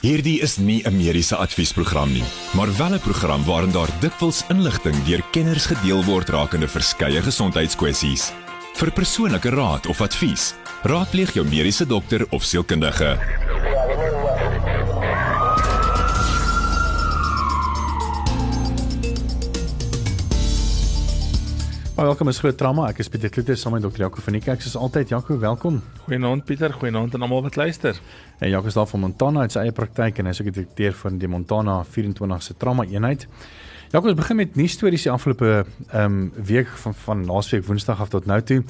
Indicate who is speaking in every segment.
Speaker 1: Hierdie is nie 'n mediese adviesprogram nie, maar wel 'n program waarin daar dikwels inligting deur kenners gedeel word rakende verskeie gesondheidskwessies. Vir persoonlike raad of advies, raadpleeg jou mediese dokter of sielkundige.
Speaker 2: Welkom is groot trauma. Ek is Pieter Kloete saam met dokter Jaco van die kerk. Soos altyd, Jaco, welkom.
Speaker 3: Goeienaand Pieter, goeienaand aan almal wat luister.
Speaker 2: En Jaco is daar van Montana uit sy eie praktyk en hy is ook die direkteur van die Montana 24 se trauma eenheid. Jaco, ons begin met nuus stories die afgelope ehm um, week van van laasweek Woensdag af tot nou toe.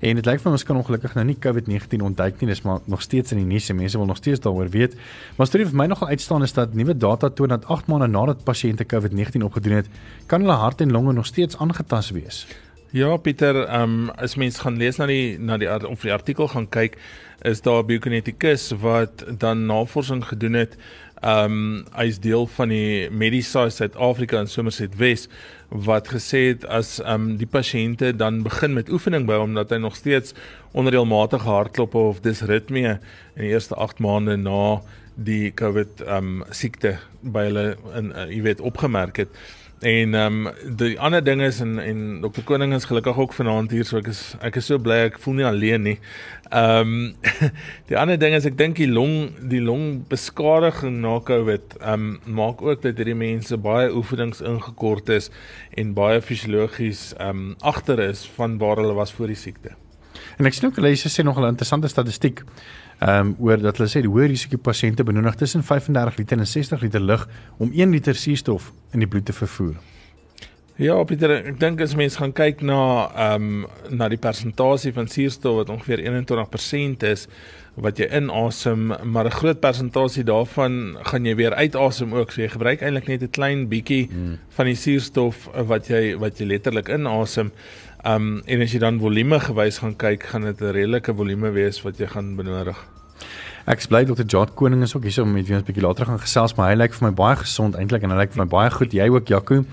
Speaker 2: En dit lyk vir ons kan ongelukkig nou nie COVID-19 ontduik nie, dis maar nog steeds in die nuus en mense wil nog steeds daaroor weet. Maar storie vir my nogal uitstaan is dat nuwe data toon dat 8 maande nadat pasiënte COVID-19 opgedoen het, kan hulle hart en longe nog steeds aangetast wees.
Speaker 3: Ja, Pieter, ehm um, as mens gaan lees na die na die of die artikel gaan kyk, is daar 'n biokinetikus wat dan navorsing gedoen het. Ehm um, hy's deel van die Medisci Suid-Afrika in Somerset Wes wat gesê het as ehm um, die pasiënte dan begin met oefening by hom dat hy nog steeds onderreëlmatige hartklop of disritmie in die eerste 8 maande na die COVID ehm um, siekte by hulle in uh, jy weet opgemerk het En ehm um, die ander ding is en en Dr Koning is gelukkig ook vanaand hier so ek is ek is so bly ek voel nie alleen nie. Ehm um, die ander ding is ek dink die long die long beskadiging na Covid ehm um, maak ook dat hierdie mense baie oefenings ingekort is en baie fisiologies ehm um, agter is van waar hulle was voor die siekte.
Speaker 2: En ek sien ook hulle sê nog 'n interessante statistiek ehm um, oor dat hulle sê die hoë risiko pasiënte benodig tussen 35 liter en 60 liter lug om 1 liter suurstof in die bloed te vervoer.
Speaker 3: Ja, Pieter, ek dink as mens gaan kyk na ehm um, na die persentasie van suurstof wat ongeveer 21% is wat jy inasem, maar 'n groot persentasie daarvan gaan jy weer uitasem ook. So jy gebruik eintlik net 'n klein bietjie hmm. van die suurstof wat jy wat jy letterlik inasem. Ehm um, en as jy dan volume gewys gaan kyk, gaan dit 'n redelike volume wees wat jy gaan benodig.
Speaker 2: Ek bly Dr. Jot Koning is ook hier om met wie ons 'n bietjie later gaan gesels, maar hy lyk vir my baie gesond eintlik en hy lyk vir my baie goed. Jy ook, Jaco.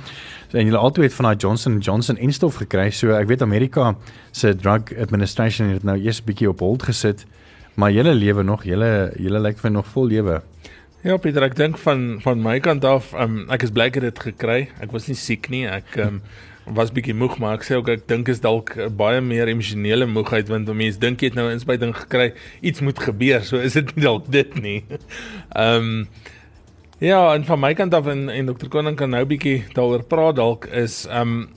Speaker 2: So, en julle altyd het van daai Johnson Johnson enstof gekry. So ek weet Amerika se drug administration het nou eers 'n bietjie op hold gesit, maar julle lewe nog, julle julle lyk vir nog vol lewe.
Speaker 3: Ja, Pieter, ek dink van van my kant af, um, ek is bly ek het dit gekry. Ek was nie siek nie. Ek um, was bietjie moeg maar ek sê ook ek dink is dalk baie meer emosionele moegheid want mense dink jy het nou 'n inspuiting gekry iets moet gebeur so is dit nie dalk dit nie. Ehm um, ja en van my kant af en, en dokter Koning kan nou bietjie daaroor praat dalk is ehm um,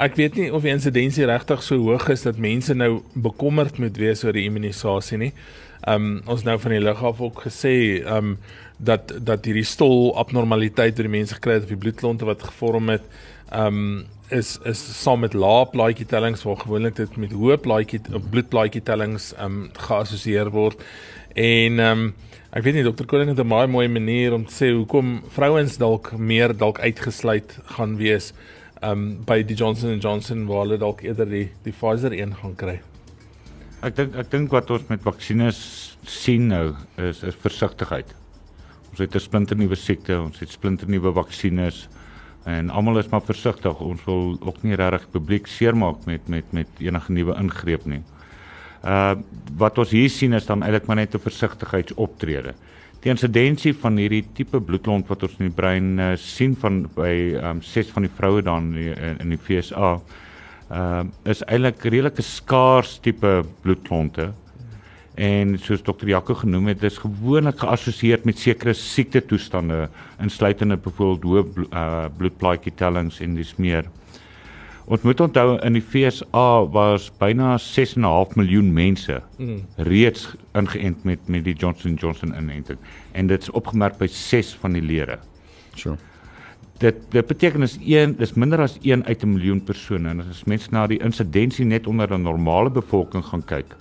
Speaker 3: ek weet nie of die insidensie regtig so hoog is dat mense nou bekommerd moet wees oor die immunisasie nie. Ehm um, ons nou van die lig af ook gesê ehm um, dat dat hierdie stol abnormaliteit wat die mense gekry het of die bloedklonte wat gevorm het um, is is saam met lae plaatjie tellings waar gewoonlik dit met hoë plaatjie bloedplaatjie tellings ehm um, geassosieer word. En ehm um, ek weet nie dokter Koning het 'n baie mooi manier om te sê hoekom vrouens dalk meer dalk uitgesluit gaan wees ehm um, by die Johnson & Johnson waar hulle dalk eerder die die Pfizer een gaan kry.
Speaker 4: Ek dink ek dink wat ons met vaksines sien nou is is versigtigheid. Ons het 'n splinter nuwe siekte, ons het splinter nuwe vaksines en almal is maar versigtig. Ons wil ook nie regtig publiek seermaak met met met enige nuwe ingreep nie. Uh wat ons hier sien is dan eintlik maar net 'n versigtigheidsoptrede. Die insidensie van hierdie tipe bloedklont wat ons in die brein uh, sien van by um ses van die vroue dan in, in die FSA uh is eintlik redelike skaars tipe bloedklonte en soos dokter Jaco genoem het, dis gewoonlik geassosieer met sekere siekte toestande insluitende byvoorbeeld hoë blo uh, bloedplaatjie tellings en dis meer. Ons moet onthou in die FSA was byna 6.5 miljoen mense mm. reeds ingeënt met met die Johnson Johnson inenting en dit is opgemerk by 6 van die lede.
Speaker 2: So.
Speaker 4: Dit dit beteken is 1 dis minder as 1 uit 'n miljoen persone en as mense na die insidensie net onder 'n normale bevolking gaan kyk,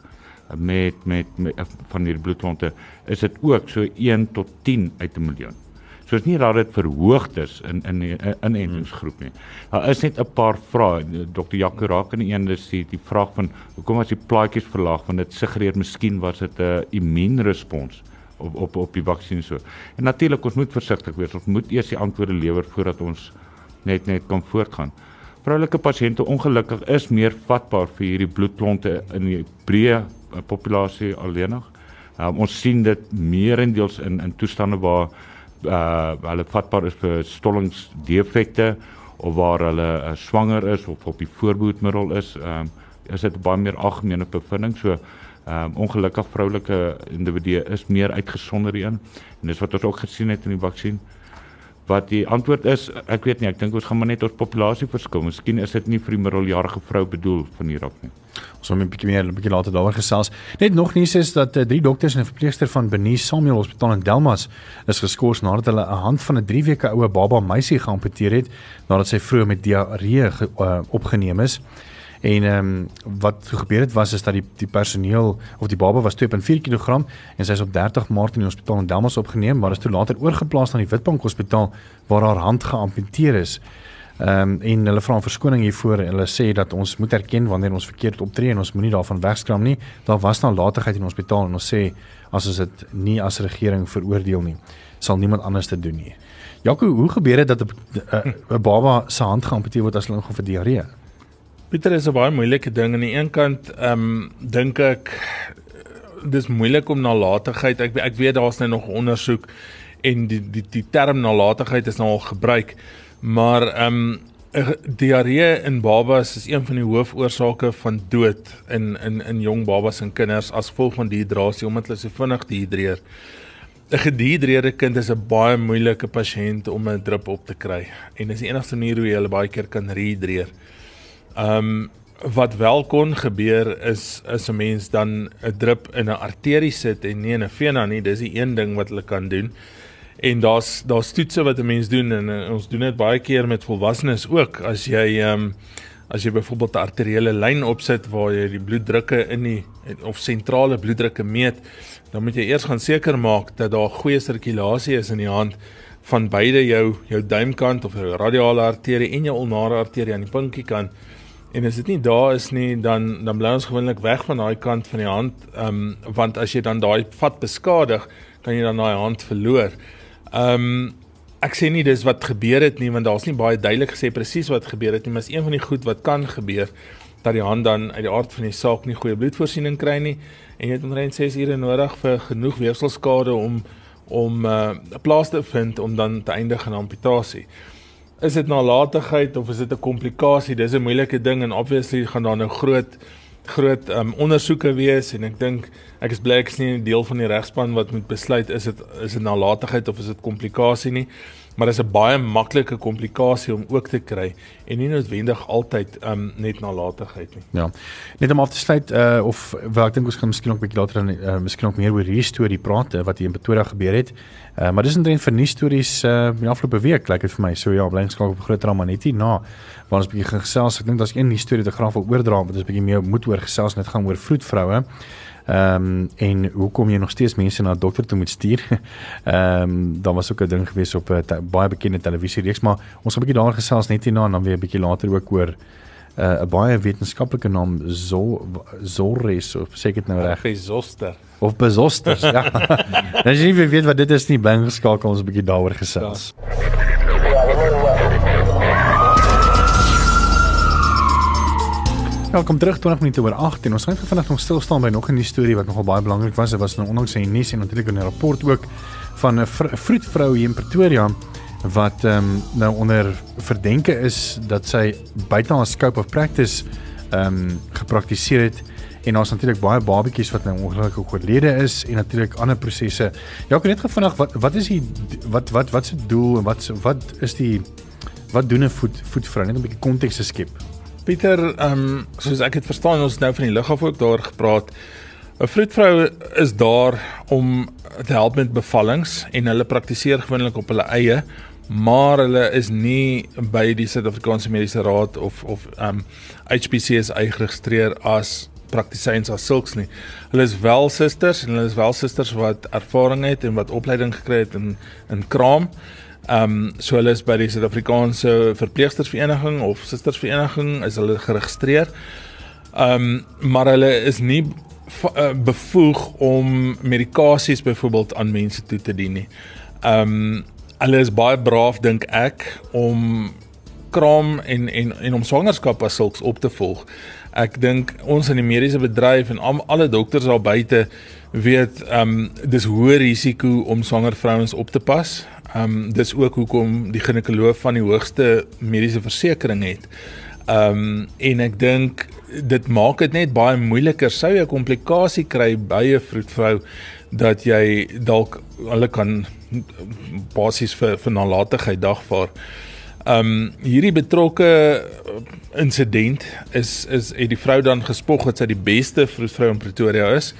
Speaker 4: met met, met van hierdie bloedklonte is dit ook so 1 tot 10 uit 'n miljoen. So is nie dat dit verhoogd is in in die inentingsgroep nie. Daar is net 'n paar vrae. Dr. Jaco raak in een dis die, die vraag van hoekom as die plaatjies verlaag want dit suggereer miskien was dit 'n immuunrespons op op op die vaksin so. En natuurlik ons moet versigtig wees. Ons moet eers die antwoorde lewer voordat ons net net kan voortgaan. Vroulike pasiënte ongelukkig is meer vatbaar vir hierdie bloedklonte in die breë populasie alleenig. Um, ons sien dit meerendeels in in toestande waar uh hulle vatbaar is vir stollingsdefekte of waar hulle uh, swanger is of op die voorbehoedmiddel is. Um is dit baie meer algemene bevinding. So um ongelukkig vroulike individue is meer uitgesonder hierin. En dis wat ons ook gesien het in die vaksin. Wat die antwoord is, ek weet nie, ek dink ons gaan maar net ons populasie verskil. Miskien is dit nie vir die middeljarige vrou bedoel van hierop nie.
Speaker 2: Ons gaan 'n bietjie meer 'n bietjie later daaroor gesels. Net nog nuus is dat uh, drie dokters en 'n verpleegster van Benie Samuel Hospitaal in Delmas is geskort nadat hulle 'n hand van 'n 3 weke oue baba meisie geamputeer het nadat sy vroeg met diarree uh, opgeneem is. En ehm um, wat gebeur het was is dat die die personeel of die baba was 2.4 kg en sy is op 30 Maart in die hospitaal in Delmas opgeneem, maar is toe later oorgeplaas na die Witbank Hospitaal waar haar hand geamputeer is. Ehm um, en hulle vra 'n verskoning hiervoor. Hulle sê dat ons moet erken wanneer ons verkeerd optree en ons moenie daarvan wegskram nie. Daar was nalatigheid in die hospitaal en ons sê as ons dit nie as regering veroordeel nie, sal niemand anders dit doen nie. Jaco, hoe gebeur dit dat 'n baba se hand geamputeer word as hulle ingaan vir diarree?
Speaker 3: Pieter is 'n baie moeilike ding aan die een kant, ehm um, dink ek dis moeilik om nalatigheid. Ek ek weet daar's nou nog ondersoek en die die die term nalatigheid is nou al gebruik, maar ehm um, diarree in babas is een van die hoofoorsake van dood in in in jong babas en kinders as gevolg van dehydrasie omdat hulle so vinnig dehydreer. 'n Gedehydreerde kind is 'n baie moeilike pasiënt om 'n drup op te kry en dis die enigste manier hoe jy hulle baie keer kan rehydreer. Ehm um, wat wel kon gebeur is is 'n mens dan 'n drup in 'n arterie sit en nie in 'n vena nie. Dis die een ding wat hulle kan doen. En daar's daar's toetse wat 'n mens doen en, en ons doen dit baie keer met volwassenes ook. As jy ehm um, as jy byvoorbeeld 'n arteriële lyn opsit waar jy die bloeddrukke in die of sentrale bloeddrukke meet, dan moet jy eers gaan seker maak dat daar goeie sirkulasie is in die hand van beide jou jou duimkant of jou radiale arterie en jou ulnare arterie aan die pinkie kant En as dit nie daar is nie, dan dan bly ons gewoonlik weg van daai kant van die hand, ehm um, want as jy dan daai vat beskadig, kan jy dan daai hand verloor. Ehm um, ek sê nie dis wat gebeur het nie, want daar's nie baie duidelik gesê presies wat gebeur het nie, maar is een van die goed wat kan gebeur dat die hand dan uit die aard van die saak nie goeie bloedvoorsiening kry nie en jy het omtrent 6 ure nodig vir genoeg weefselskade om om eh, 'n uh, plaas te vind om dan te eindig in amputasie is dit nalatigheid of is dit 'n komplikasie? Dis 'n moeilike ding en obviously gaan daar nou groot groot um, ondersoeke wees en ek dink ek is bly ek is nie 'n deel van die regspan wat moet besluit is dit is dit nalatigheid of is dit komplikasie nie maar dit is 'n baie maklike komplikasie om ook te kry en nie noodwendig altyd um, net nalatigheid nie.
Speaker 2: Ja. Net om af te sluit uh of wel ek dink ons gaan miskien ook 'n bietjie later dan uh, miskien ook meer oor hierdie storie praat uh, wat hier in Pretoria gebeur het. Uh maar dis inderdaad vir nuus stories uh die afgelope week lyk like dit vir my. So ja, bly geskakel op groot drama net hier na waar ons 'n bietjie gesels. Ek dink daar's een nuus storie wat ek graag wil oordra wat ons 'n bietjie meer moet oor gesels net gaan oor vroedvroue. Ehm um, en hoekom jy nog steeds mense na 'n dokter toe moet stuur. Ehm um, daar was ook 'n ding gewees op 'n baie bekende televisiereeks, maar ons gaan 'n bietjie daar gesels net hierna en dan weer 'n bietjie later ook oor eh, 'n uh, baie wetenskaplike naam Zol Zolres of sê ek dit nou reg?
Speaker 3: Bezoster.
Speaker 2: Of Bezoster, ja. Dan jy nie weet wat dit is nie, bly geskakel ons 'n bietjie daaroor gesels. Ja. Welkom terug 20 minute oor 8 en ons gaan vanaand nog stil staan by nog 'n nuus storie wat nogal baie belangrik was. Dit was nou onlangs in die nuus en natuurlik 'n rapport ook van 'n vroedvrou hier in Pretoria wat ehm um, nou onder verdenke is dat sy buite haar scope of practice ehm um, gepraktiseer het en ons natuurlik baie babetjies wat nou ongelukkig oorlede is en natuurlik ander prosesse. Ja, ek het net gevindig wat wat is die wat wat wat se doel en wat wat is die wat doen 'n voet voetvrou net 'n bietjie konteks te skep.
Speaker 3: Pieter, ehm um, soos ek het verstaan ons nou van die lughawe ook daar gepraat. 'n Vroedvrou is daar om te help met bevallings en hulle praktiseer gewoonlik op hulle eie, maar hulle is nie by die Suid-Afrikaanse Mediese Raad of of ehm um, HPCS geregistreer as praktisyns as sulks nie. Hulle is wel susters en hulle is wel susters wat ervaring het en wat opleiding gekry het in in kraam. Ehm um, so hulle is by die Suid-Afrikaanse Verpleegstersvereniging of Sustersvereniging is hulle geregistreer. Ehm um, maar hulle is nie uh, bevoeg om medikasies byvoorbeeld aan mense toe te dien nie. Ehm um, hulle is baie braaf dink ek om kraam en en en om swangerskap as sulks op te volg. Ek dink ons in die mediese bedryf en al alle dokters daar buite weet ehm um, dis hoë risiko om swanger vrouens op te pas. Ehm um, dis ook hoekom die ginekoloog van die hoogste mediese versekerings het. Ehm um, en ek dink dit maak dit net baie moeiliker sou jy 'n komplikasie kry by 'n vroedvrou dat jy dalk hulle kan basies vir vir nalatigheid dagvaar. Ehm um, hierdie betrokke insident is is het die vrou dan gespog dat sy die beste vroedvrou in Pretoria is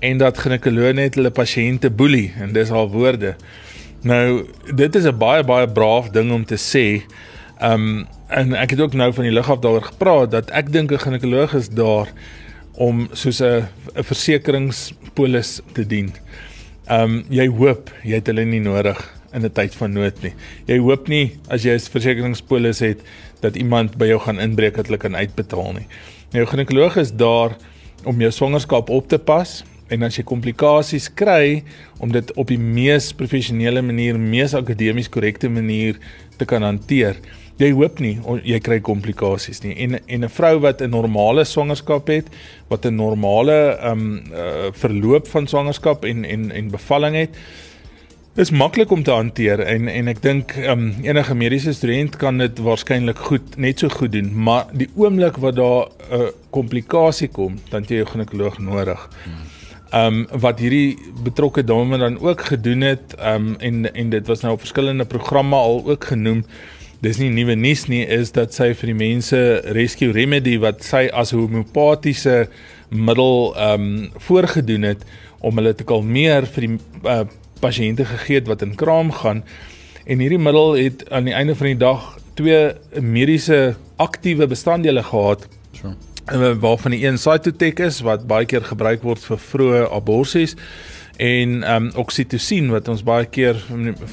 Speaker 3: en dat ginekoloog net hulle pasiënte boelie en dis haar woorde. Nou dit is 'n baie baie braaf ding om te sê. Um en ek het ook nou van die lig af daaroor gepraat dat ek dink 'n ginekoloog is daar om soos 'n 'n versekeringspolis te dien. Um jy hoop jy het hulle nie nodig in 'n tyd van nood nie. Jy hoop nie as jy 'n versekeringspolis het dat iemand by jou gaan inbreek dat hulle kan uitbetaal nie. Jou ginekoloog is daar om jou swangerskap op te pas en as jy komplikasies kry om dit op die mees professionele manier, mees akademies korrekte manier te kan hanteer. Jy hoop nie jy kry komplikasies nie. En en 'n vrou wat 'n normale swangerskap het, wat 'n normale ehm um, uh, verloop van swangerskap en en en bevalling het, is maklik om te hanteer en en ek dink um, enige mediese student kan dit waarskynlik goed net so goed doen, maar die oomblik wat daar 'n uh, komplikasie kom, dan jy 'n ginekoloog nodig. Hmm. Ehm um, wat hierdie betrokke dame dan ook gedoen het, ehm um, en en dit was nou op verskillende programme al ook genoem. Dis nie nuwe nuus nie, is dat sy vir die mense Rescue Remedy wat sy as homeopatiese middel ehm um, voorgedoen het om hulle te kalmeer vir die uh, pasiënte gegee het wat in kraam gaan. En hierdie middel het aan die einde van die dag twee mediese aktiewe bestanddele gehad. So waarvan die een cytotec is wat baie keer gebruik word vir vroeë aborsies en ehm um, oksitosien wat ons baie keer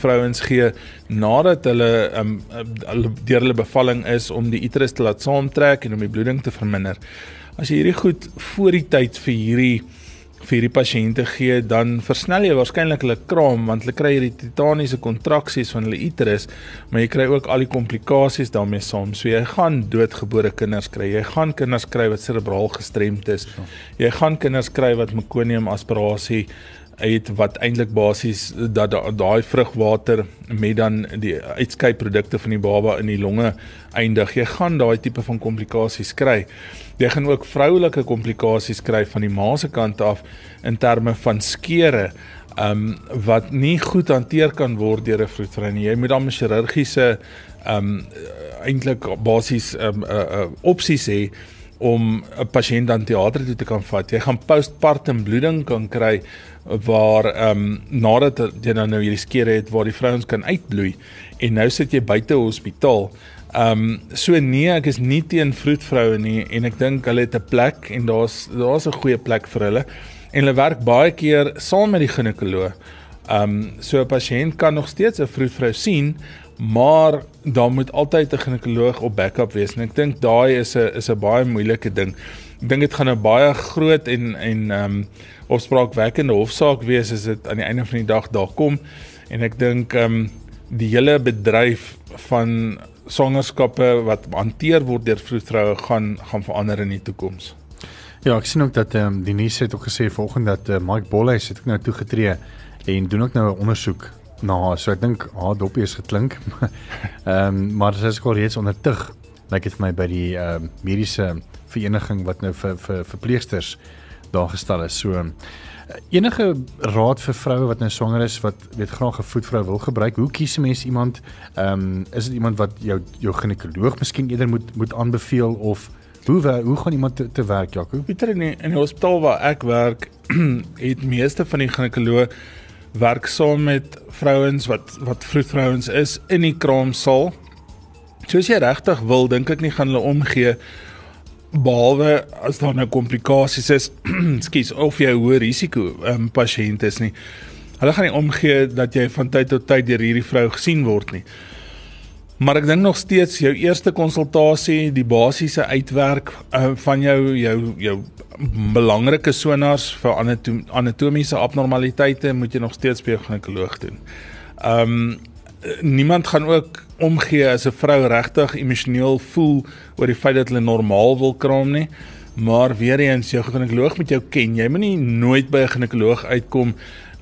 Speaker 3: vrouens gee nadat hulle ehm um, deur hulle bevalling is om die uterus te laat saamtrek en om die bloeding te verminder. As jy hierdie goed voor die tyd vir hierdie vir hierdie pasiënte gee, dan versnel jy waarskynlik hulle kraam want hulle kry hierdie titaniese kontraksies van hulle uterus, maar jy kry ook al die komplikasies daarmee saam. So jy gaan doodgebore kinders kry. Jy gaan kinders kry wat serebraal gestremd is. Jy gaan kinders kry wat mekonium aspirasie het wat eintlik basies dat daai vrugwater met dan die uitskei produkte van die baba in die longe eindig. Jy gaan daai tipe van komplikasies kry. Jy gaan ook vroulike komplikasies kry van die ma se kant af in terme van skeure um wat nie goed hanteer kan word deur 'n vroedvrou nie. Jy moet dan 'n chirurgiese um eintlik basies um 'n uh, uh, opsies hê om 'n pasiënt dan teater toe te kan vat. Jy gaan postpartum bloeding kan kry waar ehm um, nadat jy dan nou hierdie skeure het waar die vrouens kan uitbloei en nou sit jy buite hospitaal. Ehm um, so nee, ek is nie teen vroedvroue nie en ek dink hulle het 'n plek en daar's daar's 'n goeie plek vir hulle en hulle werk baie keer saam met die ginekoloog. Ehm um, so 'n pasiënt kan nog steeds 'n vroedvrou sien, maar daar moet altyd 'n ginekoloog op backup wees en ek dink daai is 'n is 'n baie moeilike ding. Ek dink dit gaan 'n baie groot en en ehm um, opspraakwekkende hofsaak wees as dit aan die einde van die dag daar kom en ek dink ehm um, die hele bedryf van swangerskappe wat hanteer word deur vroedvroue gaan gaan verander in die toekoms.
Speaker 2: Ja, ek sien ook dat ehm um, die nuus het ook gesê vanoggend dat uh, Mike Bolhuis het ook nou toegetree en doen ook nou 'n ondersoek haar. So ek dink haar dopie is geklink. Ehm um, maar sy is al reeds onder tug. Lyk dit vir my by die ehm um, mediese vereniging wat nou vir vir verpleegsters daar gestel is. So enige raad vir vroue wat nou swanger is wat weet graag 'n voetvrou wil gebruik. Hoe kies 'n mens iemand? Ehm um, is dit iemand wat jou jou ginekoloog miskien eerder moet moet aanbeveel of hoe hoe gaan iemand te, te werk, Jaco?
Speaker 3: Pieter in die, in die hospitaal waar ek werk, het meeste van die ginekoloog werk saam met vrouens wat wat vroedvrouens is in die kraamsaal. Soos jy regtig wil, dink ek nie gaan hulle omgee behalwe as daar nou komplikasies is, skus, of jy hoë risiko um, pasiënt is nie. Hulle gaan nie omgee dat jy van tyd tot tyd deur hierdie vrou gesien word nie. Maar ek dink nog steeds jou eerste konsultasie, die basiese uitwerk uh, van jou jou jou belangrike sonars vir anatom anatomiese abnormaliteite moet jy nog steeds by 'n ginekoloog doen. Um niemand gaan ook omgee as 'n vrou regtig emosioneel voel oor die feit dat hulle normaal wil kraam nie Maar weer eens, jou ginekoloog moet jou ken. Jy moenie nooit by 'n ginekoloog uitkom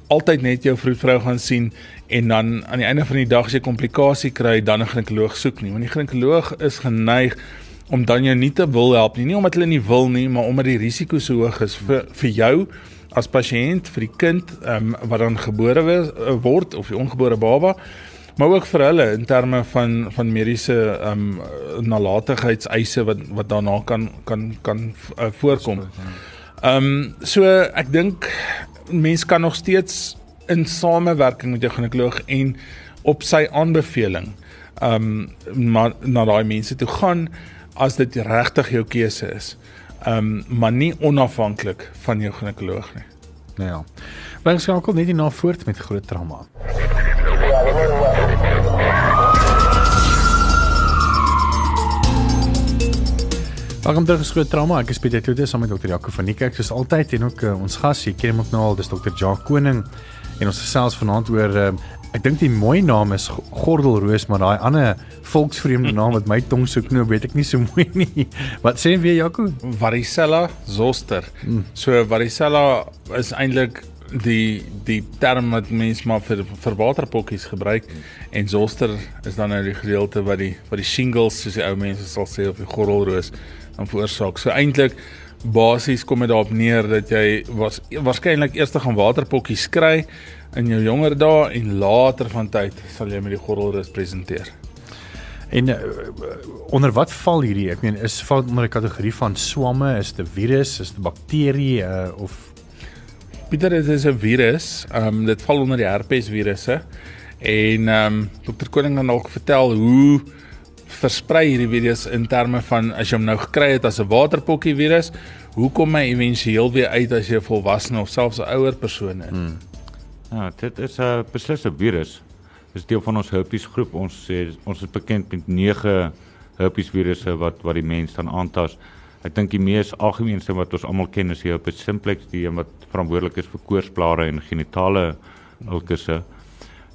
Speaker 3: altyd net jou vroedvrou gaan sien en dan aan die einde van die dag as jy komplikasie kry, dan 'n ginekoloog soek nie. Want die ginekoloog is geneig om dan jou nie te wil help nie, nie omdat hulle nie wil nie, maar omdat die risiko so hoog is vir vir jou as pasiënt, vir die kind um, wat dan gebore word of die ongebore baba maar ook vir hulle in terme van van mediese ehm um, nalatigheidseise wat wat daarna kan kan kan uh, voorkom. Ehm um, so ek dink mense kan nog steeds in samewerking met jou ginekoloog en op sy aanbeveling ehm um, maar na daai mense toe gaan as dit regtig jou keuse is. Ehm um, maar nie onafhanklik van jou ginekoloog nie.
Speaker 2: Nou ja. Ons skakel net hierna voort met groot trauma. Welkom terug gesgroot trauma. Ek is Pieter Kloete saam met Dr. Jaco van Niekerk soos altyd en ook uh, ons gas, jy ken hom ook nou al, dis Dr. Jacques Koning en ons gesels vanaand oor uh, ek dink die mooi naam is Gordelroos, maar daai ander volksvreemde naam wat my tong so knoop, weet ek nie so mooi nie. Wat sê weer Jaco?
Speaker 3: Varicella zoster. Hmm. So varicella is eintlik die die term wat mense maar vir vir waterpokkies gebruik en zoster is dan nou die gedeelte wat die wat die shingles soos die ou mense sal sê of die gordelroos dan veroorsaak. So eintlik basies kom dit daarop neer dat jy was waarskynlik eers gaan waterpokkies kry in jou jonger dae en later van tyd sal jy met die gordelroos presenteer.
Speaker 2: En uh, onder wat val hierdie? Ek meen is val onder 'n kategorie van swamme, is dit 'n virus, is dit bakterie uh, of
Speaker 3: Pieter dit is 'n virus. Ehm um, dit val onder die herpes virusse. En ehm um, Dr. Koning gaan dalk vertel hoe versprei hierdie virus in terme van as jy hom nou gekry het as 'n waterpokkie virus, hoe kom hy éventueel weer uit as jy 'n volwasse of selfs 'n ouer persoon is? Hmm.
Speaker 4: Ja, dit is 'n beslisse virus. Dit is deel van ons herpes groep. Ons sê ons is bekend met 9 herpes virusse wat wat die mens dan aantas. Ek dink die mees algemeenste wat ons almal ken is die herpes simplex, die een wat verantwoordelik is vir koorsblare en genitale ulkusse.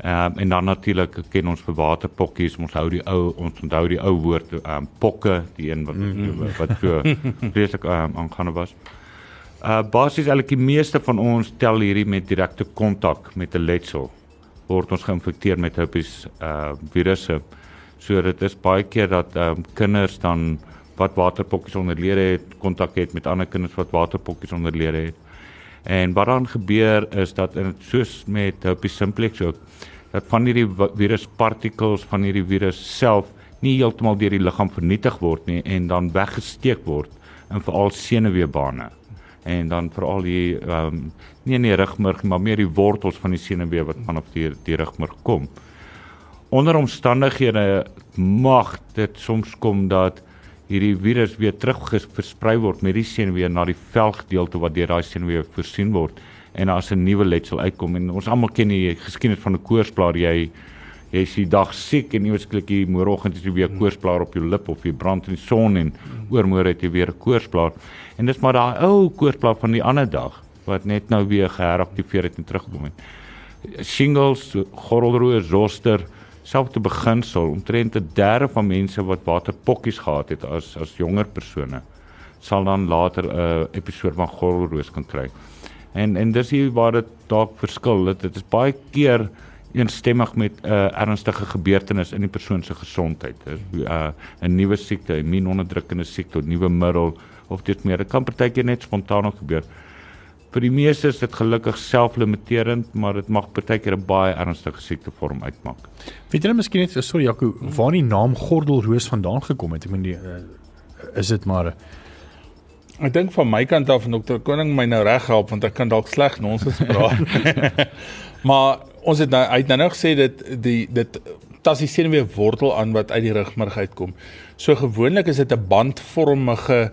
Speaker 4: Ehm um, en dan natuurlik ken ons vir waterpokkies, ons hou die ou ons onthou die ou woord ehm um, pokke, die een wat mm -hmm. wat so vreeslik ehm um, aangaan was. Uh basies eintlik die meeste van ons tel hierdie met direkte kontak met 'n letsel word ons geïnfekteer met herpes uh virusse. So dit is baie keer dat ehm um, kinders dan wat waterpokkies onderlede het, kontak het met ander kinders wat waterpokkies onderlede het. En wat dan gebeur is dat in soos met herpes simplex ook dat van hierdie viruspartikels van hierdie virus self nie heeltemal deur die liggaam vernietig word nie en dan weggesteek word in veral senuweebane en dan veral die ehm um, nie in die rugmurg maar meer die wortels van die senuwee wat vanaf die die rugmurg kom. Onder omstandighede mag dit soms kom dat hierdie virus weer terug versprei word met die senuwee na die velgedeelte wat deur daai senuwee voorsien word en as 'n nuwe letsel uitkom en ons almal ken die geskiedenis van 'n koorsblaar jy jy is die dag siek en eweslik die môreoggend is jy weer koorsblaar op jou lip of jy brand in die son en oormôre het jy weer 'n koorsblaar en dis maar daai ou koorsblaar van die ander dag wat net nou weer geheraktiveer het en terugkom het. Shingles gordelroos zoster selfde beginsel omtrent 'n derde van mense wat waterpokkies gehad het as as jonger persone sal dan later 'n uh, episode van gordelroos kan kry. En en dis hier waar dit dalk verskil. Dit, dit is baie keer eensstemmig met 'n uh, ernstige gebeurtenis in die persoon se gesondheid. 'n uh, 'n nuwe siekte, 'n immuunonderdrukkende siekte, 'n nuwe middel of dit meer. Dit kan partykeer net spontaan gebeur. Vir die meeste is dit gelukkig selflimiterend, maar dit mag partykeer 'n baie ernstige siekte vorm uitmaak.
Speaker 2: Weet jy miskien net sorry Jaco, waar die naam gordelroos vandaan gekom het? Ek meen die uh, is dit maar
Speaker 3: Ek dink van my kant af en dokter Koning my nou reg help want ek kan dalk sleg nonsens praat. maar ons het nou uit nou nou gesê dit die dit tas die senuwee wortel aan wat uit die rugmurg uitkom. So gewoonlik is dit 'n bandvormige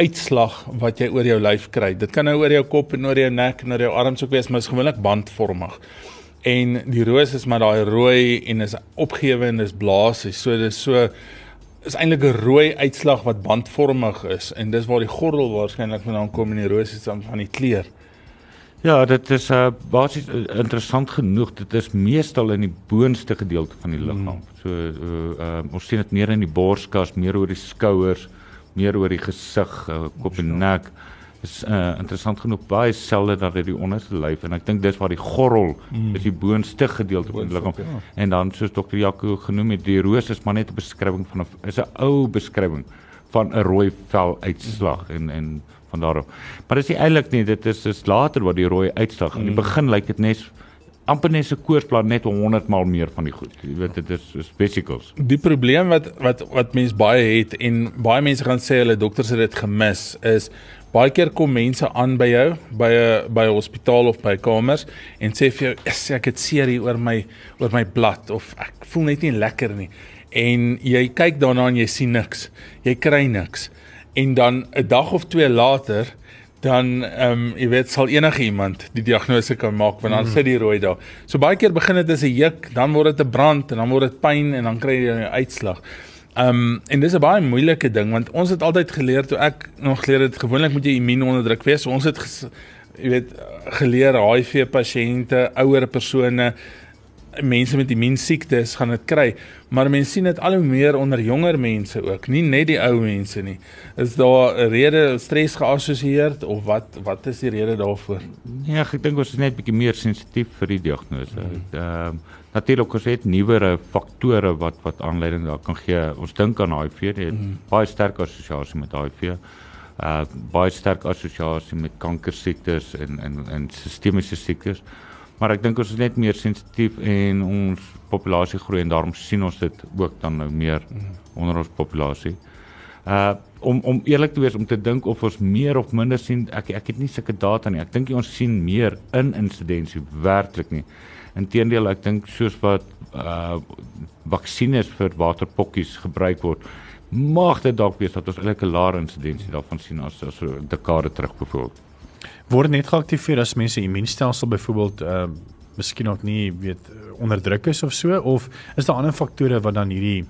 Speaker 3: uitslag wat jy oor jou lyf kry. Dit kan nou oor jou kop en oor jou nek en oor jou arms ook wees, maar is gewoonlik bandvormig. En die roos is maar daai rooi en is opgewe en is blaas. So dis so is eintlik 'n rooi uitslag wat bandvormig is en dis waar die gordel waarskynlik vandaan kom en die roos is dan van die kleur.
Speaker 4: Ja, dit is uh, basies uh, interessant genoeg. Dit is meestal in die boonste gedeelte van die liggaam. Hmm. So uh, uh, ons sien dit meer in die borskas, meer oor die skouers, meer oor die gesig, uh, kop en nek is uh, interessant genoeg baie selde dat dit die onderste lyf en ek dink dis waar die gorrel mm. is die boonste gedeelte van die liggaam ja. en dan soos dokter Jaco genoem het die roos is maar net 'n beskrywing van 'n is 'n ou beskrywing van 'n rooi vel uitslag mm. en en van daarop maar dis eintlik nie dit is is later wat die rooi uitslag mm. in die mm. begin lyk dit net amper net 'n koersplan net 100 maal meer van die goed. Jy weet dit is is vesicles.
Speaker 3: Die probleem wat wat wat mense baie het en baie mense gaan sê hulle dokters het dit gemis is baie keer kom mense aan by jou by 'n by 'n hospitaal of by kamers en sê vir jou ek het seer hier oor my oor my blad of ek voel net nie lekker nie. En jy kyk daarna en jy sien niks. Jy kry niks. En dan 'n dag of twee later dan ehm um, jy weet sal enige iemand die diagnose kan maak want dan mm. sit die rooi daar. So baie keer begin dit as 'n juk, dan word dit 'n brand en dan word dit pyn en dan kry jy 'n uitslag. Ehm um, en dis 'n baie moeilike ding want ons het altyd geleer toe ek nog geleer het gewoonlik moet jy immuunonderdruk wees. So ons het jy weet geleer HIV pasiënte, ouer persone mense met immuunsiektes gaan dit kry, maar mense sien dit al hoe meer onder jonger mense ook, nie net die ou mense nie. Is daar 'n rede stres geassosieer of wat wat is die rede daarvoor?
Speaker 4: Nee, ek dink ons is net bietjie meer sensitief vir die diagnose. Hmm. Ehm um, natuurlik ons het nuwere faktore wat wat aanleiding daar kan gee. Ons dink aan HIV, dit hmm. baie sterk assosiasie met HIV. Uh baie sterk assosiasie met kankersiektes en en en sistemiese siektes maar ek dink ons is net meer sensitief en ons populasie groei en daarom sien ons dit ook dan nou meer onder ons populasie. Uh om om eerlik te wees om te dink of ons meer of minder sien, ek ek het nie sulke data nie. Ek dink ons sien meer in insidensie werklik nie. Inteendeel, ek dink soos wat uh vaksines vir waterpokkies gebruik word, mag dit dalk wees dat ons eintlik 'n laer insidensie daarvan sien as as 'n dekade terug byvoorbeeld
Speaker 2: word net geaktiveer as mense immuunstelsel byvoorbeeld uh miskien ook nie weet onderdruk is of so of is daar ander faktore wat dan hierdie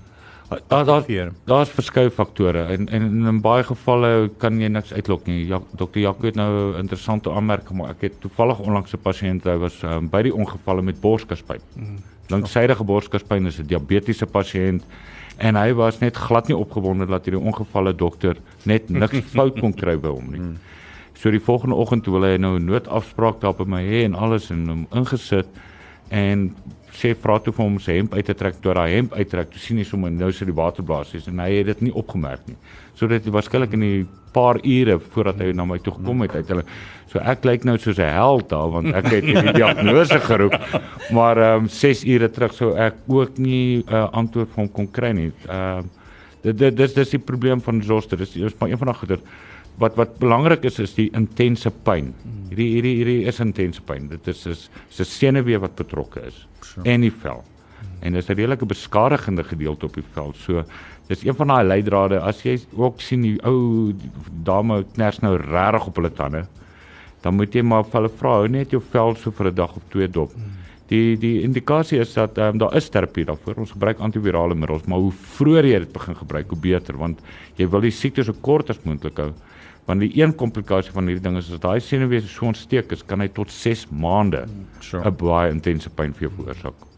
Speaker 4: daar daar daar's verskeie faktore en, en in baie gevalle kan jy niks uitlok nie. Ja, Dr. Jaco het nou 'n interessante aanmerking maar ek het toevallig onlangs 'n pasiënt hy was um, by die ongevalle met borskaspyn. Mm. Lanksydige borskaspyn is 'n diabetiese pasiënt en hy was net glad nie opgewonde dat hierdie ongevalle dokter net niks fout kon kry by hom nie. Mm. So die volgende oggend toe hulle nou 'n noodafspraak daar by my hê en alles en hom ingesit en sê vra toe vir hom sy hemp uit te trek toe hy hemp uittrek toe sien hy sommer nou sit die waterblaas is en hy het dit nie opgemerk nie. So dit was skielik in die paar ure voordat hy na my toe gekom het uit hulle so ek lyk nou soos 'n held daar want ek het die diagnose geroep maar ehm um, 6 ure terug sou ek ook nie 'n uh, antwoord van hom kon kry nie. Ehm uh, dit dit dis dis die probleem van Zoster. Dis is maar een van daai goeie wat wat belangrik is is die intense pyn. Hierdie hierdie hierdie is intense pyn. Dit is is 'n senuwee wat betrokke is sure. en die vel. En dis 'n redelike beskadigende gedeelte op die vel. So dis een van daai leidrade as jy ook sien die ou dame kners nou regtig op hulle tande, dan moet jy maar vir hulle vra, hou net jou vel so vir 'n dag of twee dop. Die die indikasie is dat um, daar is terapie daarvoor. Ons gebruik antivirale middels, maar hoe vroeër jy dit begin gebruik, hoe beter want jy wil die siekte so kort as moontlik hou want die een komplikasie van hierdie ding is as daai senuwee so ontsteek is, kan hy tot 6 maande 'n sure. baie intense pyn vir jou veroorsaak.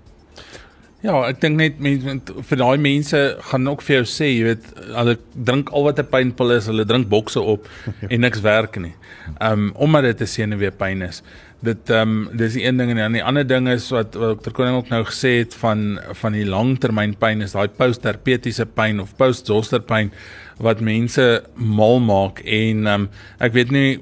Speaker 3: Ja, ek dink net mense vir daai mense gaan ook vir jou sê, jy weet, hulle drink al wat 'n pynpil is, hulle drink bokse op en niks werk nie. Um omdat dit 'n senuwee pyn is. Dit um, dis die een ding en dan die ander ding is wat wat Dr. Koning ook nou gesê het van van die langtermyn pyn is daai postherpetiese pyn of postzoster pyn wat mense mal maak en um, ek weet nie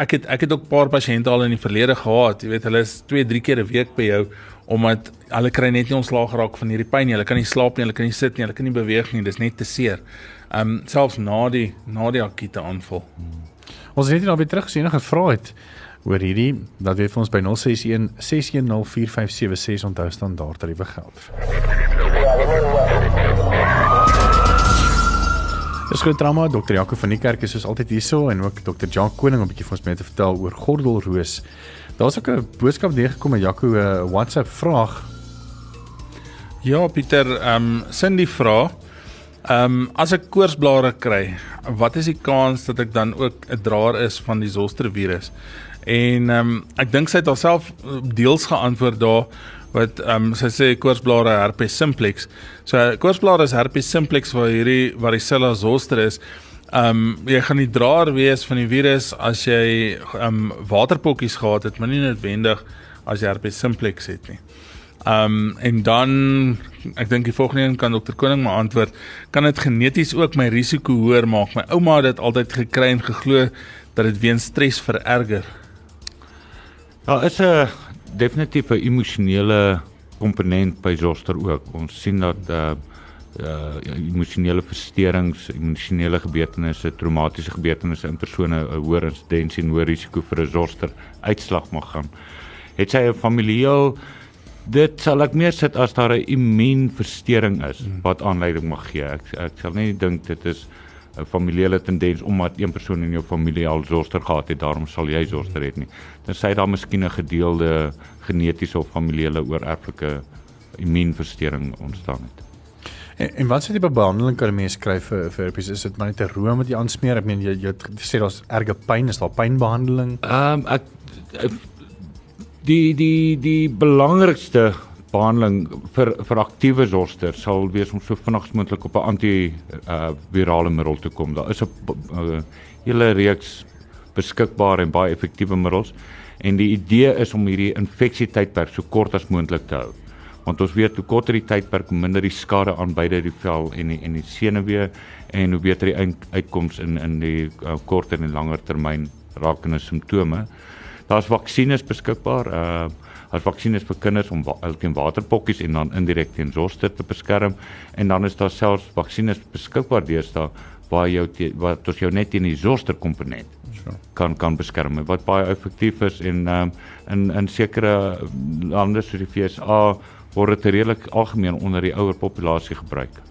Speaker 3: ek het ek het ook paar pasiënte al in die verlede gehad. Jy weet hulle is 2 3 keer 'n week by jou omdat hulle kry net nie ontslaag geraak van hierdie pyn nie. Hulle kan nie slaap nie hulle kan nie sit nie hulle kan nie beweeg nie. Dis net te seer. Um selfs na die na die akute aanval. Hmm.
Speaker 2: ons het net nou weer terug gesien en gevra het oor hierdie dat weet vir ons by 061 6104576 onthou standaard tariewe geld. Dis groot drama Dr. Jaco van die kerk is soos altyd hierso en ook Dr. Jan Koning om 'n bietjie vir ons mee te vertel oor gordelroos. Daar's ook 'n boodskap deurgekom met Jaco 'n WhatsApp vraag.
Speaker 3: Ja, Pieter, ehm um, Cindy vra, ehm um, as ek koorsblare kry, wat is die kans dat ek dan ook 'n draer is van die zoster virus? En ehm um, ek dink sy het haarself deels geantwoord daar wat ehm um, sy sê koorsblare herpes simplex. So koorsblare is herpes simplex waar hierdie varicella zoster is Ehm um, jy gaan die draer wees van die virus as jy ehm um, waterpokkies gehad het, maar nie noodwendig as jy herpes simplex het nie. Ehm um, en dan ek dink die volgende een kan dokter Koning maar antwoord, kan dit geneties ook my risiko hoër maak? My ouma het dit altyd gekry en geglo dat dit weens stres vererger.
Speaker 4: Daar is 'n definitief 'n emosionele komponent by zoster ook. Ons sien dat uh uh emosionele versteurings, emosionele gebeurtenisse, traumatiese gebeurtenisse in persone 'n hoër insidensie en hoër risiko vir 'n zoster uitslag mag gaan. Het sy 'n familieel dit sal ek meer sit as daar 'n immuunversteuring is hmm. wat aanleiding mag gee. Ek ek sal nie dink dit is 'n familiale tendens omdat een persoon in jou familie al zoster gehad het, daarom sal jy zoster hê nie. Dan sê daar miskien 'n gedeelde genetiese of familiale oorerflike immuunversteuring ontstaan het.
Speaker 2: En, en wat sê die behandeling kan 'n mens kry vir vir herpes? Is dit maar net 'n room wat jy aansmeer? Ek meen jy jy sê daar's erge pyn, is daar pynbehandeling?
Speaker 4: Ehm um, ek die die die belangrikste behandeling vir vir aktiewe zoster sal wees om so vinnig as moontlik op 'n anti uh, virale middel te kom. Daar is 'n uh, hele reeks beskikbare en baie effektiewe middels en die idee is om hierdie infeksietydperk so kort as moontlik te hou. Want ons weet hoe korter die tydperk, hoe minder die skade aan beide die vel en die en die senuwee en hoe beter die uitkoms in in die uh, korter en langer termyn rakende simptome. Daar's vaksines beskikbaar. Uh as vaksines vir kinders om teen waterpokkies en dan indirek teen zoster te beskerm. En dan is daar selfs vaksines beskikbaar deesdae waar jou wat ons jou net teen die zoster komponent kan kan beskerm. Wat baie effektief is en um, in in sekere lande soos die FSA word dit redelik algemeen onder die ouer populasie gebruik.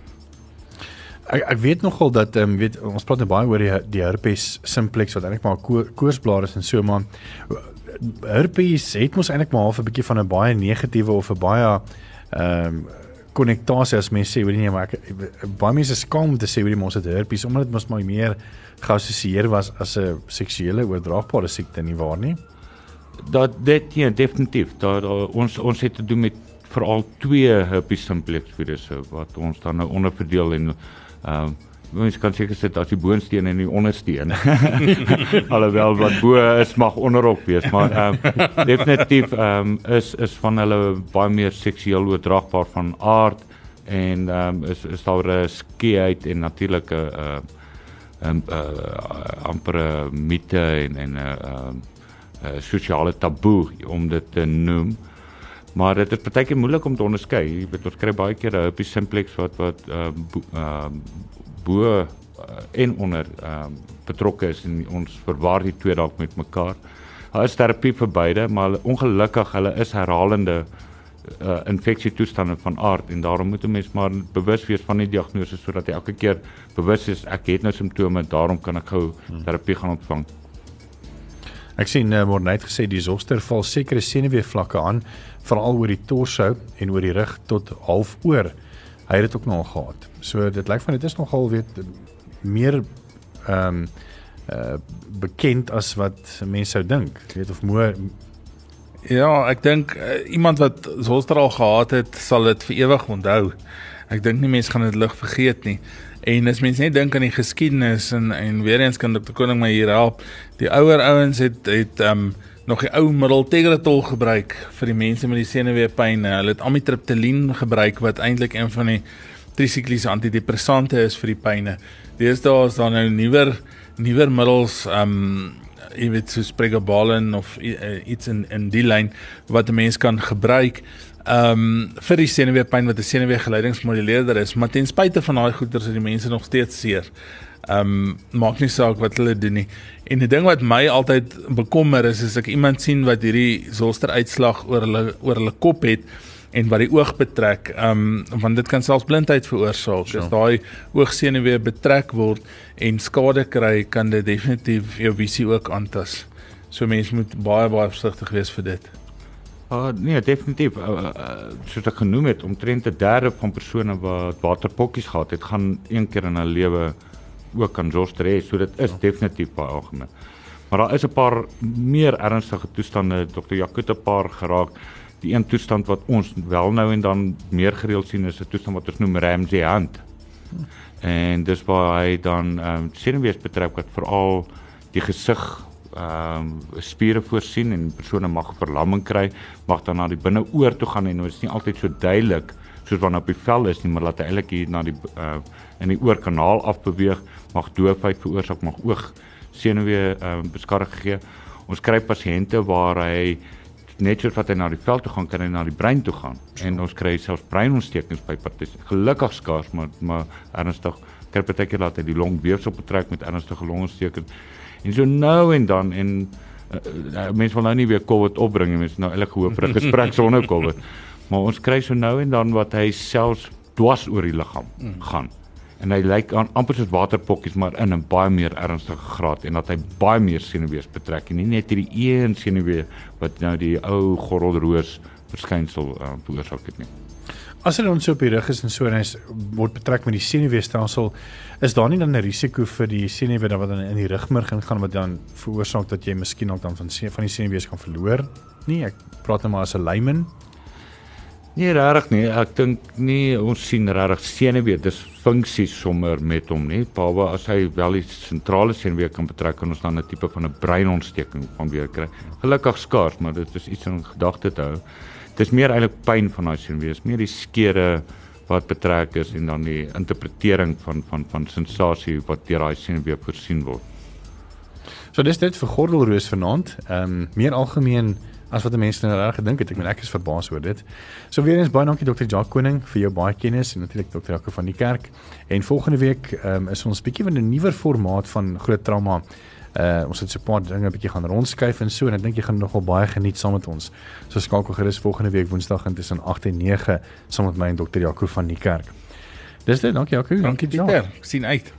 Speaker 2: Ek ek weet nogal dat ehm um, weet ons praat nou baie oor die die herpes simplex wat eintlik maar ko koorsblare is en so maar herpes het mos eintlik maar half 'n bietjie van 'n baie negatiewe of 'n baie ehm um, konnektasie as mense sê, weet nie, maar ek baie mense skaam om te sê weet jy mos het herpes omdat dit mos maar meer geassosieer was as 'n seksuele oordraagbare siekte nie waar nie.
Speaker 4: Dat dit ja definitief. Daar ons ons het te doen met veral twee herpes simplex virusse wat ons dan nou onderverdeel en ehm uh, mens kan seker sit as die boonsteen en die ondersteen. Alhoewel wat bo is mag onderop wees, maar ehm um, definitief ehm um, is is van hulle baie meer seksueel oordraagbaar van aard en ehm um, is is daar 'n skeeheid en natuurlike uh ehm uh, amper mite en en 'n uh, ehm uh, sosiale taboe om dit te noem. Maar dit is partykeer moeilik om te onderskei. Jy weet ons kry baie keer 'n herpes simplex wat wat ehm uh, ehm bo uh, en onder ehm uh, betrokke is en ons verwar die twee dalk met mekaar. Daar is terapie vir beide, maar ongelukkig hulle is herhalende uh, infeksietoestande van aard en daarom moet 'n mens maar bewus wees van die diagnose sodat jy elke keer bewus is ek het nou simptome, daarom kan ek gou terapie gaan ontvang.
Speaker 2: Ek sien uh, word net gesê die zoster val sekere senuweevlakke aan, veral oor die torso en oor die rug tot half oor hy het dit ook nog gehad. So dit lyk van dit is nogal weet meer ehm um, uh bekend as wat mense sou dink. Jy weet of moer
Speaker 3: Ja, ek dink uh, iemand wat Zoster al gehad het, sal dit vir ewig onthou. Ek dink nie mense gaan dit lig vergeet nie. En as mense net dink aan die geskiedenis en en weer eens kan Dr. Koning my hier help. Die ouer ouens het het ehm um, nog die ou middel Tegretol gebruik vir die mense met die senuweepyn. Hulle het amitriptyline gebruik wat eintlik een van die trisikliese antidepressante is vir die pyne. Deesdae is daar nou nuwer nuwer middels um jy weet so Pregabalin of uh, iets in in die lyn wat 'n mens kan gebruik um vir die senuweepyn wat 'n senuweegeleidingsmoduleerder is, maar ten spyte van daai goeders is die mense nog steeds seer. Um maak nie saak wat hulle doen nie. En die ding wat my altyd bekommer is as ek iemand sien wat hierdie zoster uitslag oor hulle oor hulle kop het en wat die oog betrek, um want dit kan selfs blindheid veroorsaak. As daai oogsenuwee betrek word en skade kry, kan dit definitief jou visie ook aantas. So mense moet baie baie versigtig wees vir dit.
Speaker 4: Uh, nee, definitief. Uh, uh, soos ek genoem het, omtrent 'n derde van persone wat waterpokkies gehad het, gaan een keer in hulle lewe ook zoster hê, so dit is ja. definitief baie algemeen. Maar daar is 'n paar meer ernstige toestande, Dr. Jakut 'n paar geraak. Die een toestand wat ons wel nou en dan meer gereeld sien is 'n toestand wat ons noem Ramsay Hunt. En dis waar hy dan ehm um, senuwees betrek wat veral die gesig ehm um, spiere voorsien en persone mag verlamming kry, mag dan na die binneoor toe gaan en dit is nie altyd so duidelik soos wanneer op die vel is nie, maar laat hy eintlik hier na die uh in die oorkanaal afbeweeg, mag doofheid veroorsaak, mag oog senuwee ehm um, beskadig gee. Ons kry pasiënte waar hy net soos wat hy na die vel toe gaan, kan hy na die brein toe gaan. En ons kry selfs breinontstekings by partytjies. Gelukkig skaars, maar maar ernstig kry partykeer laat hy die longweefsel betrek met ernstige longontstekings. En so nou en dan en uh, uh, mense wil nou nie weer COVID opbring nie, mense nou eintlik gehoop vir 'n gesprek sonder COVID. Maar ons kry so nou en dan wat hy selfs dwars oor die liggaam mm. En hy lyk aan amper soos waterpokkies maar in 'n baie meer ernstige graad en dat hy baie meer senuwees betrek en nie net hierdie een senuwee wat nou die ou gordelroos verskynsel uh, veroorsaak het nie.
Speaker 2: As hulle ons op die rug is en so en hy word betrek met die senuweestelsel, is daar nie dan 'n risiko vir die senuwee wat dan in die rugmerg ingaan wat dan veroorsaak dat jy miskien ook dan van van die senuwees kan verloor? Nee, ek praat nou maar as 'n layman.
Speaker 4: Nee, regtig nie. Ek dink nie ons sien regtig senuwee dis funksies sommer met hom nie. Behalwe as hy wel die sentrale senuwee kan betrek kan ons dan 'n tipe van 'n breinontsteking van weer kry. Gelukkig skaars, maar dit is iets om gedagte te hou dis meer eintlik pyn van daai sien wees, meer die skere wat betrek is en dan die interpretering van van van sensasie wat deur daai sien weer voorsien word.
Speaker 2: So dis dit vir gordelroos vanaand. Ehm um, meer algemeen as wat mense nou reg gedink het. Ek meen ek is verbaas oor dit. So weer eens baie dankie Dr. Jacques Koning vir jou baie kennis en natuurlik Dr. Jaco van die kerk. En volgende week um, is ons bietjie van 'n nuwer formaat van groot trauma Uh ons het so 'n paar dinge 'n bietjie gaan rondskuif en so en ek dink jy gaan nogal baie geniet saam met ons. So skakel gerus volgende week Woensdag tussen 8 en 9 saam met my en dokter Jaco van die kerk. Dis dit, dankie Jaco.
Speaker 3: Dankie Dieter. Sien uit.